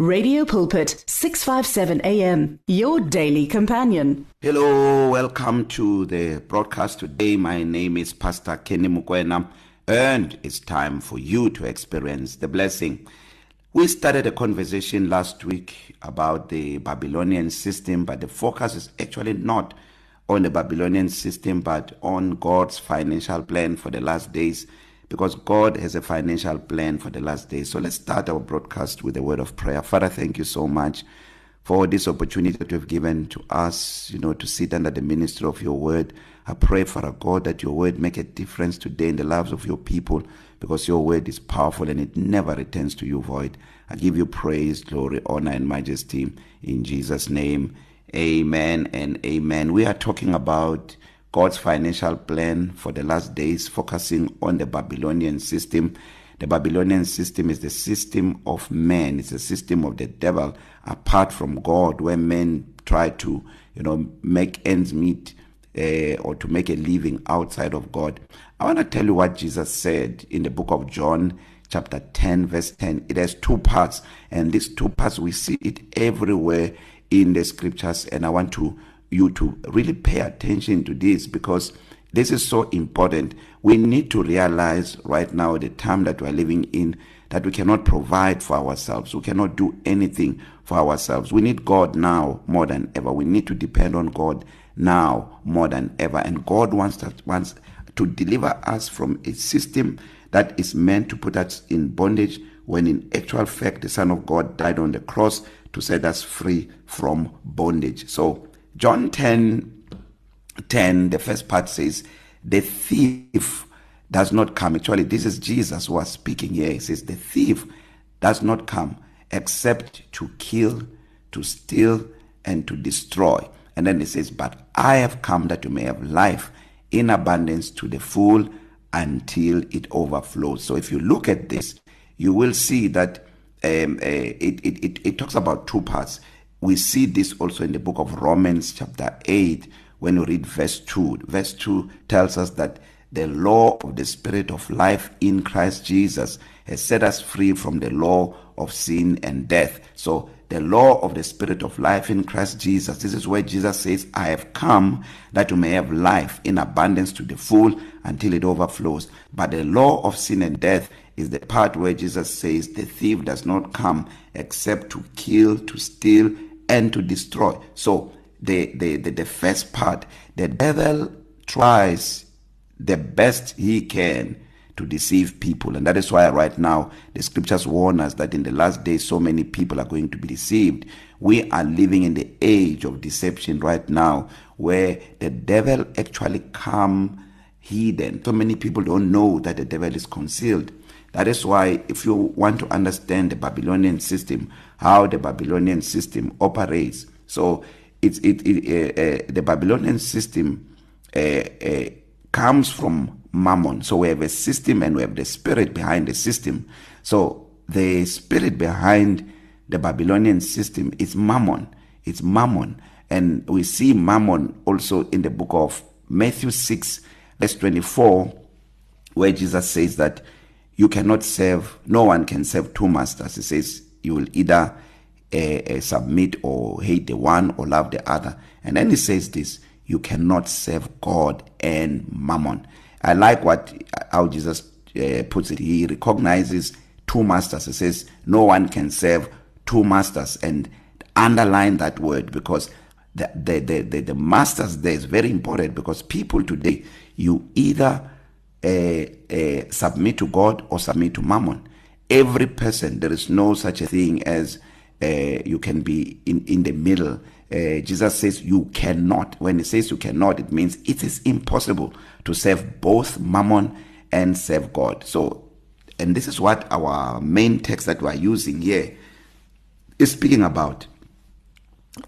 Radio Pulpit 657 AM your daily companion. Hello, welcome to the broadcast today. My name is Pastor Kenny Mukwena and it's time for you to experience the blessing. We started a conversation last week about the Babylonian system but the focus is actually not on the Babylonian system but on God's financial plan for the last days because God has a financial plan for the last days. So let's start our broadcast with a word of prayer. Father, thank you so much for this opportunity that you have given to us, you know, to sit under the ministry of your word. I pray, Father God, that your word make a difference today in the lives of your people because your word is powerful and it never returns to you void. I give you praise, glory, honor, and majesty in Jesus' name. Amen and amen. We are talking about God's financial plan for the last days, focusing on the Babylonian system. The Babylonian system is the system of man, it's a system of the devil apart from God, where men try to, you know, make ends meet uh, or to make a living outside of God. I want to tell you what Jesus said in the book of John chapter 10 verse 10 it has two parts and these two parts we see it everywhere in the scriptures and I want to you to really pay attention to this because this is so important. We need to realize right now the time that we are living in that we cannot provide for ourselves. We cannot do anything for ourselves. We need God now more than ever. We need to depend on God now more than ever. And God wants to, wants to deliver us from a system that is meant to put us in bondage when in actual fact the son of God died on the cross to set us free from bondage. So John 10 10 the first part says the thief does not come. Actually this is Jesus who was speaking here. He says the thief does not come except to kill to steal and to destroy. And then he says but I have come that you may have life in abundance to the full until it overflows. So if you look at this you will see that um uh, it, it it it talks about two parts. We see this also in the book of Romans chapter 8 when we read verse 2 verse 2 tells us that the law of the spirit of life in Christ Jesus has set us free from the law of sin and death. So the law of the spirit of life in Christ Jesus this is where Jesus says I have come that you may have life in abundance to the full until it overflows. But the law of sin and death is the part where Jesus says the thief does not come except to kill to steal and to destroy. So the the the, the first part the devil tries the best he can to deceive people. And that is why right now the scriptures warn us that in the last days so many people are going to be deceived. We are living in the age of deception right now where the devil actually come hidden. So many people don't know that the devil is concealed. That is why if you want to understand the babylonian system how the babylonian system operates so it's it, it uh, uh, the babylonian system uh, uh, comes from mammon. So we have a system and we have the spirit behind the system. So the spirit behind the babylonian system is mammon. It's mammon. And we see mammon also in the book of Matthew 6 verse 24 where Jesus says that you cannot serve no one can serve two masters. He says you will either uh, uh, submit or hate the one or love the other. And then he says this you cannot serve God and mammon. I like what how Jesus uh, puts it. He recognizes two masters. He says no one can serve two masters and underline that word because the the the the, the masters there is very important because people today you either uh, uh, submit to God or submit to mammon. Every person there is no such a thing as uh, you can be in in the middle. Uh, Jesus says you cannot. When he says you cannot it means it is impossible to serve both mammon and serve God. So and this is what our main text that we are using here is speaking about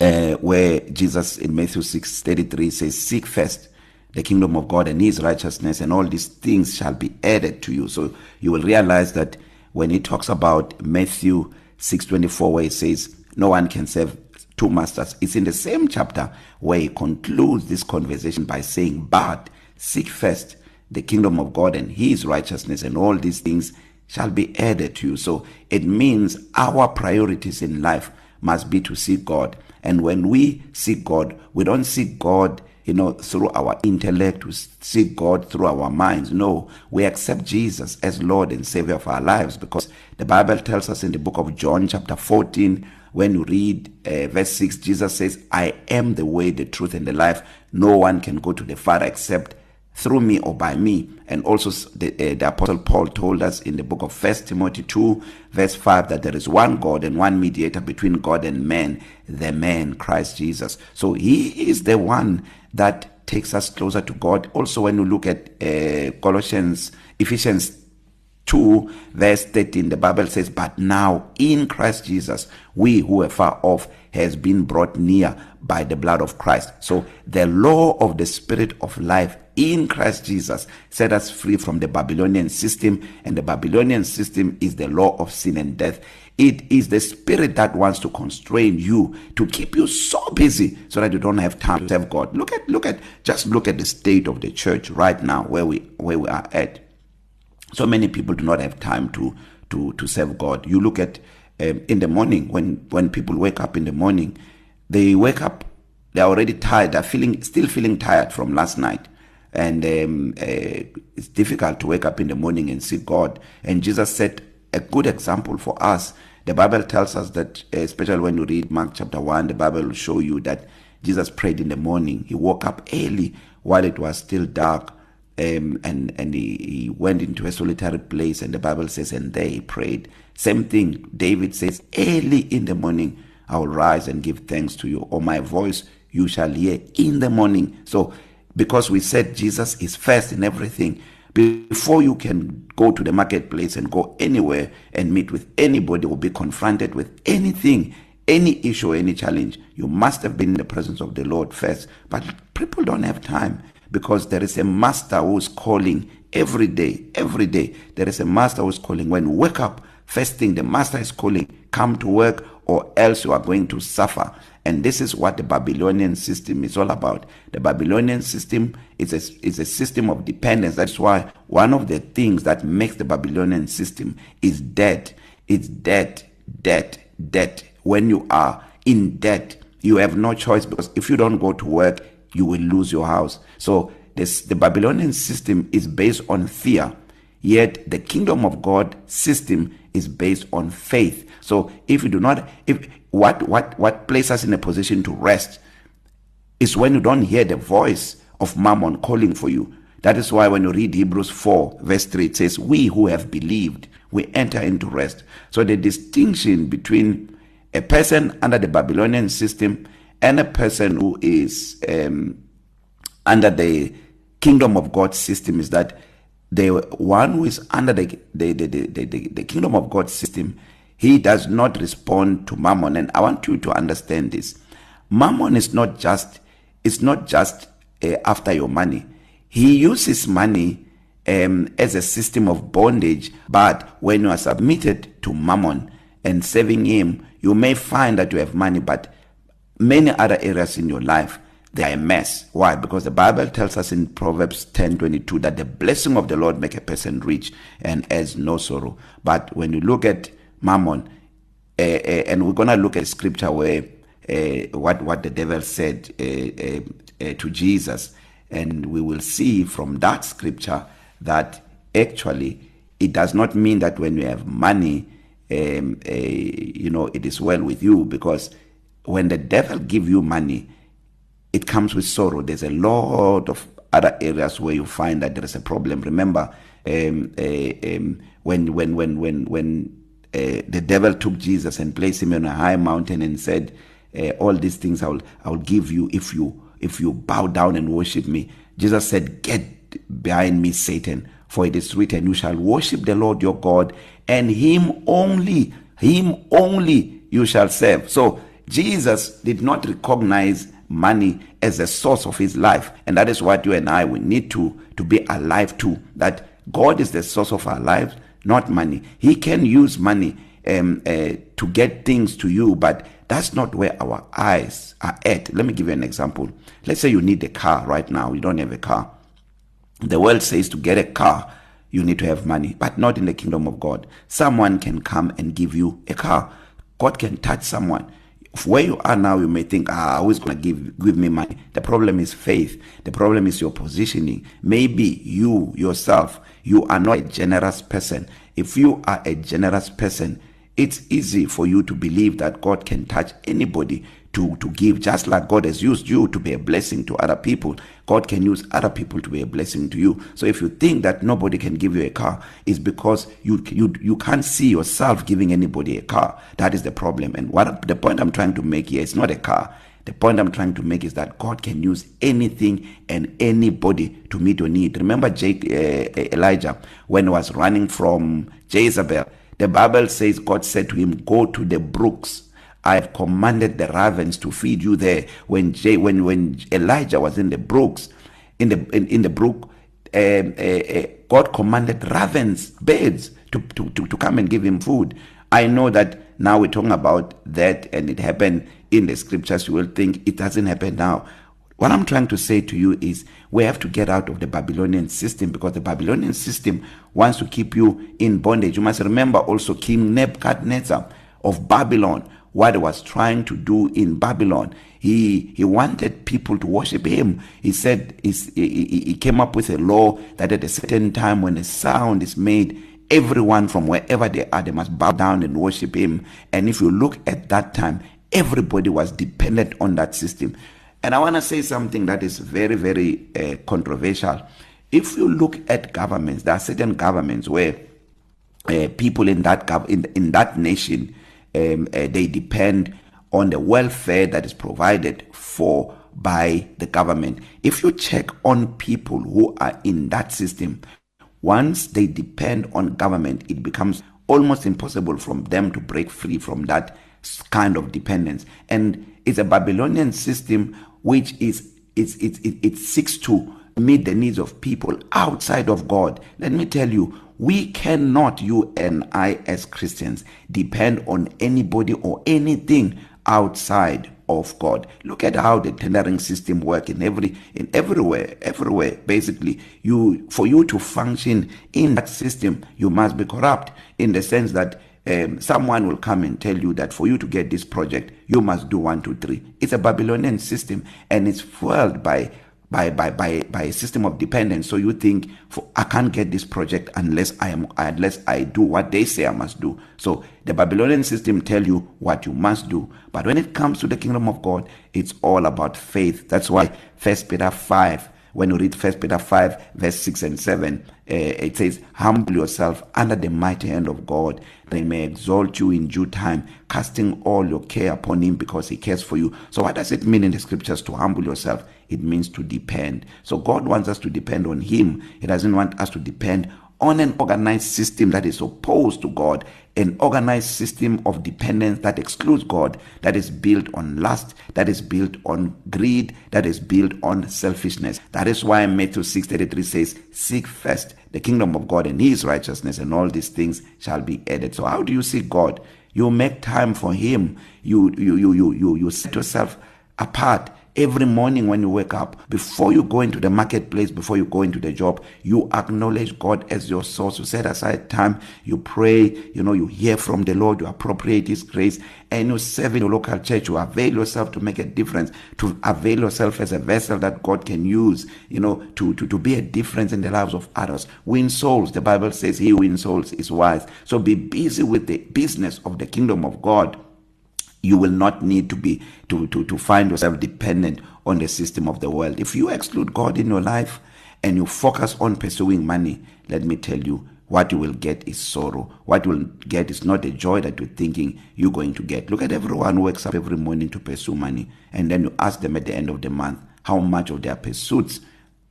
uh, where Jesus in Matthew 6:33 says seek first the kingdom of God and his righteousness and all these things shall be added to you so you will realize that when he talks about Matthew 6:24 where he says no one can serve two masters it's in the same chapter where he concludes this conversation by saying but seek first the kingdom of God and his righteousness and all these things shall be added to you. So it means our priorities in life must be to seek God. And when we seek God, we don't seek God you know through our intellect we seek God through our minds. No we accept Jesus as Lord and Savior of our lives because the Bible tells us in the book of John chapter 14 when you read uh, verse 6 Jesus says I am the way the truth and the life. No one can go to the father except through me or by me. And also the, uh, the apostle Paul told us in the book of First Timothy 2 verse 5 that there is one God and one mediator between God and man the man Christ Jesus. So he is the one that takes us closer to God. Also when you look at uh, Colossians Ephesians 2 verse 13 the bible says but now in Christ Jesus we who are far off has been brought near by the blood of Christ. So the law of the spirit of life in Christ Jesus set us free from the Babylonian system and the Babylonian system is the law of sin and death. It is the spirit that wants to constrain you to keep you so busy so that you don't have time to serve God. Look at look at just look at the state of the church right now where we where we are at. So many people do not have time to to to serve God. You look at um, in the morning when when people wake up in the morning they wake up they're already tired. They're feeling still feeling tired from last night. And um, uh, it's difficult to wake up in the morning and see God. And Jesus set a good example for us. The bible tells us that especially when you read Mark chapter 1 the bible will show you that Jesus prayed in the morning. He woke up early while it was still dark um, and and he, he went into a solitary place and the bible says and there he prayed. Same thing David says early in the morning I will rise and give thanks to you. Or my voice you shall hear in the morning. So because we said Jesus is first in everything before you can go to the marketplace and go anywhere and meet with anybody or be confronted with anything any issue any challenge you must have been in the presence of the Lord first. But people don't have time because there is a master who's calling every day every day. There is a master who's calling. When you wake up first thing the master is calling come to work or else you are going to suffer. And this is what the Babylonian system is all about. The Babylonian system is a is a system of dependence. That's why one of the things that makes the Babylonian system is debt it's debt debt debt when you are in debt you have no choice because if you don't go to work you will lose your house. So this the Babylonian system is based on fear. Yet the kingdom of God system is based on faith. So if you do not if what what what places us in a position to rest is when you don't hear the voice of mammon calling for you. That is why when you read Hebrews 4 verse 3 it says we who have believed we enter into rest. So the distinction between a person under the Babylonian system and a person who is um under the kingdom of God system is that the one who is under the the the the, the, the kingdom of God system he does not respond to mammon. And i want you to understand this. Mammon is not just it's not just uh, after your money. He uses money um as a system of bondage. But when you are submitted to mammon and serving him you may find that you have money but many other areas in your life they are a mess. Why? Because the bible tells us in proverbs 10:22 that the blessing of the lord make a person rich and has no sorrow. But when you look at mammon uh, uh, and we're going to look at scripture where uh, what what the devil said uh, uh, uh, to Jesus and we will see from that scripture that actually it does not mean that when you have money um uh, you know it is well with you because when the devil give you money it comes with sorrow. There's a lot of other areas where you find that there is a problem. Remember um, uh, um when when when when when uh, the devil took Jesus and placed him on a high mountain and said uh, all these things I will I will give you if you if you bow down and worship me. Jesus said get behind me Satan for it is written you shall worship the Lord your God and him only him only you shall serve. So Jesus did not recognize money as a source of his life. And that is what you and I we need to to be alive to. That God is the source of our lives not money. He can use money um uh, to get things to you but that's not where our eyes are at. Let me give you an example. Let's say you need a car right now. You don't have a car. The world says to get a car you need to have money but not in the kingdom of God. Someone can come and give you a car. God can touch someone. Where you are now you may think ah who's going to give give me money? The problem is faith. The problem is your positioning. Maybe you yourself you are not a generous person. If you are a generous person it's easy for you to believe that God can touch anybody. To to give just like God has used you to be a blessing to other people God can use other people to be a blessing to you so if you think that nobody can give you a car is because you you you can't see yourself giving anybody a car that is the problem and what the point I'm trying to make here is not a car The point I'm trying to make is that God can use anything and anybody to meet your need. Remember Jake, uh, Elijah when he was running from Jezebel. The Bible says God said to him, "Go to the brooks I have commanded the ravens to feed you there. When J, when when Elijah was in the brooks in the in, in the brook um, uh, uh, God commanded ravens birds to, to to to come and give him food. I know that now we're talking about that and it happened in the scriptures. You will think it doesn't happen now. What I'm trying to say to you is we have to get out of the Babylonian system because the Babylonian system wants to keep you in bondage. You must remember also King Nebuchadnezzar of Babylon. What he was trying to do in Babylon. He he wanted people to worship him. He said he, he, came up with a law that at a certain time when a sound is made everyone from wherever they are they must bow down and worship him. And if you look at that time everybody was dependent on that system. And I want to say something that is very very uh, controversial. If you look at governments there are certain governments where uh, people in that gov- in in that nation um, uh, they depend on the welfare that is provided for by the government. If you check on people who are in that system once they depend on government it becomes almost impossible from them to break free from that kind of dependence. And it's a babylonian system which is it's it, it, it seeks to meet the needs of people outside of god. Let me tell you we cannot you and I as Christians depend on anybody or anything outside of God. Look at how the tendering system work in every in everywhere everywhere basically. You for you to function in that system you must be corrupt in the sense that um, someone will come and tell you that for you to get this project you must do 1 2 3 it's a babylonian system and it's fueled by by by by by a system of dependence. So you think for I can't get this project unless I am unless I do what they say I must do. So the Babylonian system tell you what you must do. But when it comes to the kingdom of God it's all about faith. That's why first Peter 5 when you read first Peter 5 verse 6 and 7 uh, it says humble yourself under the mighty hand of God that he may exalt you in due time casting all your care upon him because he cares for you. So what does it mean in the scriptures to humble yourself? It means to depend. So God wants us to depend on him. He doesn't want us to depend on an organized system that is opposed to God, an organized system of dependence that excludes God, that is built on lust, that is built on greed, that is built on selfishness. That is why Matthew 6:33 says, "Seek first the kingdom of God and his righteousness, and all these things shall be added." So how do you seek God? You make time for him. You you you you you, you set yourself apart every morning when you wake up before you go into the marketplace before you go into the job you acknowledge God as your source. You set aside time you pray you know you hear from the Lord you appropriate his grace and you serve in your local church. You avail yourself to make a difference to avail yourself as a vessel that God can use you know to to to be a difference in the lives of others. Win souls. The bible says he who wins souls is wise. So be busy with the business of the kingdom of God. You will not need to be to to to find yourself dependent on the system of the world. If you exclude God in your life and you focus on pursuing money let me tell you what you will get is sorrow. What you will get is not a joy that you're thinking you're going to get. Look at everyone who wakes up every morning to pursue money and then you ask them at the end of the month how much of their pursuits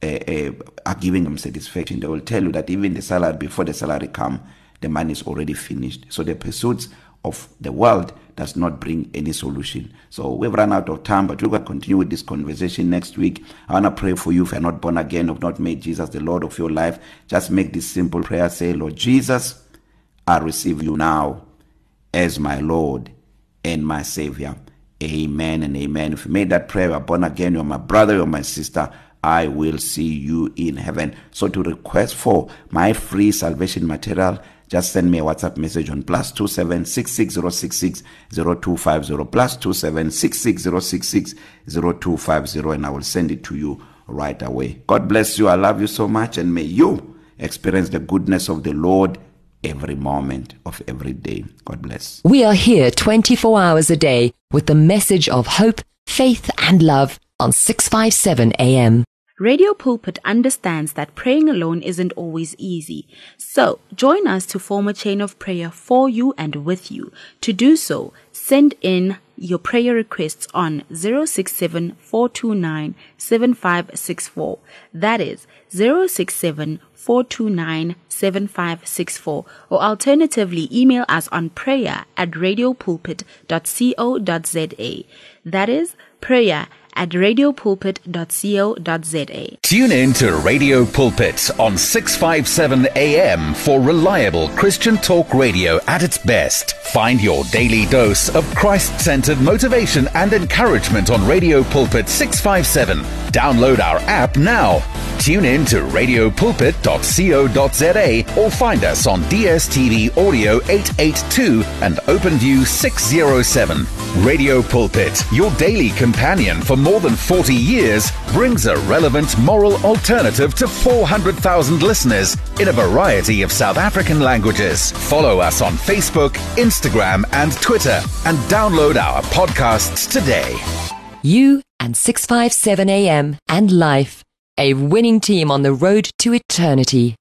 uh, uh, are giving them satisfaction. They will tell you that even the salary before the salary come the money is already finished. So the pursuits of the world does not bring any solution. So we've run out of time, but we're going to continue with this conversation next week. I want to pray for you if you're not born again, have not made Jesus the Lord of your life. Just make this simple prayer. Say, Lord Jesus, I receive you now as my Lord and my Savior. Amen and amen. If you made that prayer, you're born again, you're my brother, you're my sister. I will see you in heaven. So to request for my free salvation material, just send me a WhatsApp message on plus two seven six six zero six six zero two five zero plus two seven six six zero six six zero two five zero, and I will send it to you right away. God bless you. I love you so much, and may you experience the goodness of the Lord every moment of every day. God bless. We are here 24 hours a day with the message of hope, faith, and love on 657 AM. Radio Pulpit understands that praying alone isn't always easy. So, join us to form a chain of prayer for you and with you. To do so, send in your prayer requests on 067 429 7564. That is 067 429 7564. Or alternatively, email us on prayer at radiopulpit.co.za. That is prayer at radiopulpit.co.za. Tune in to Radio Pulpit on 657 AM for reliable Christian talk radio at its best. Find your daily dose of Christ centered motivation and encouragement on Radio Pulpit 657. Download our app now. Tune in to radiopulpit.co.za or find us on DSTV Audio 882 and OpenView 607. Radio Pulpit, your daily companion for more than 40 years, brings a relevant moral alternative to 400,000 listeners in a variety of South African languages. Follow us on Facebook, Instagram, and Twitter, and download our podcasts today. You and 657 AM and life, a winning team on the road to eternity.